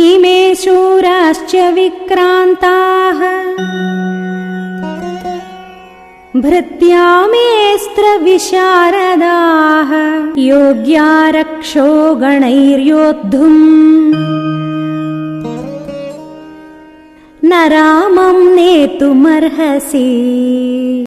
इमे शूराश्च विक्रान्ताः। भृत्यामेऽस्त्रविशारदाः योग्या रक्षो गणैर्योद्धुम्। न रामम् नेतुमर्हसि।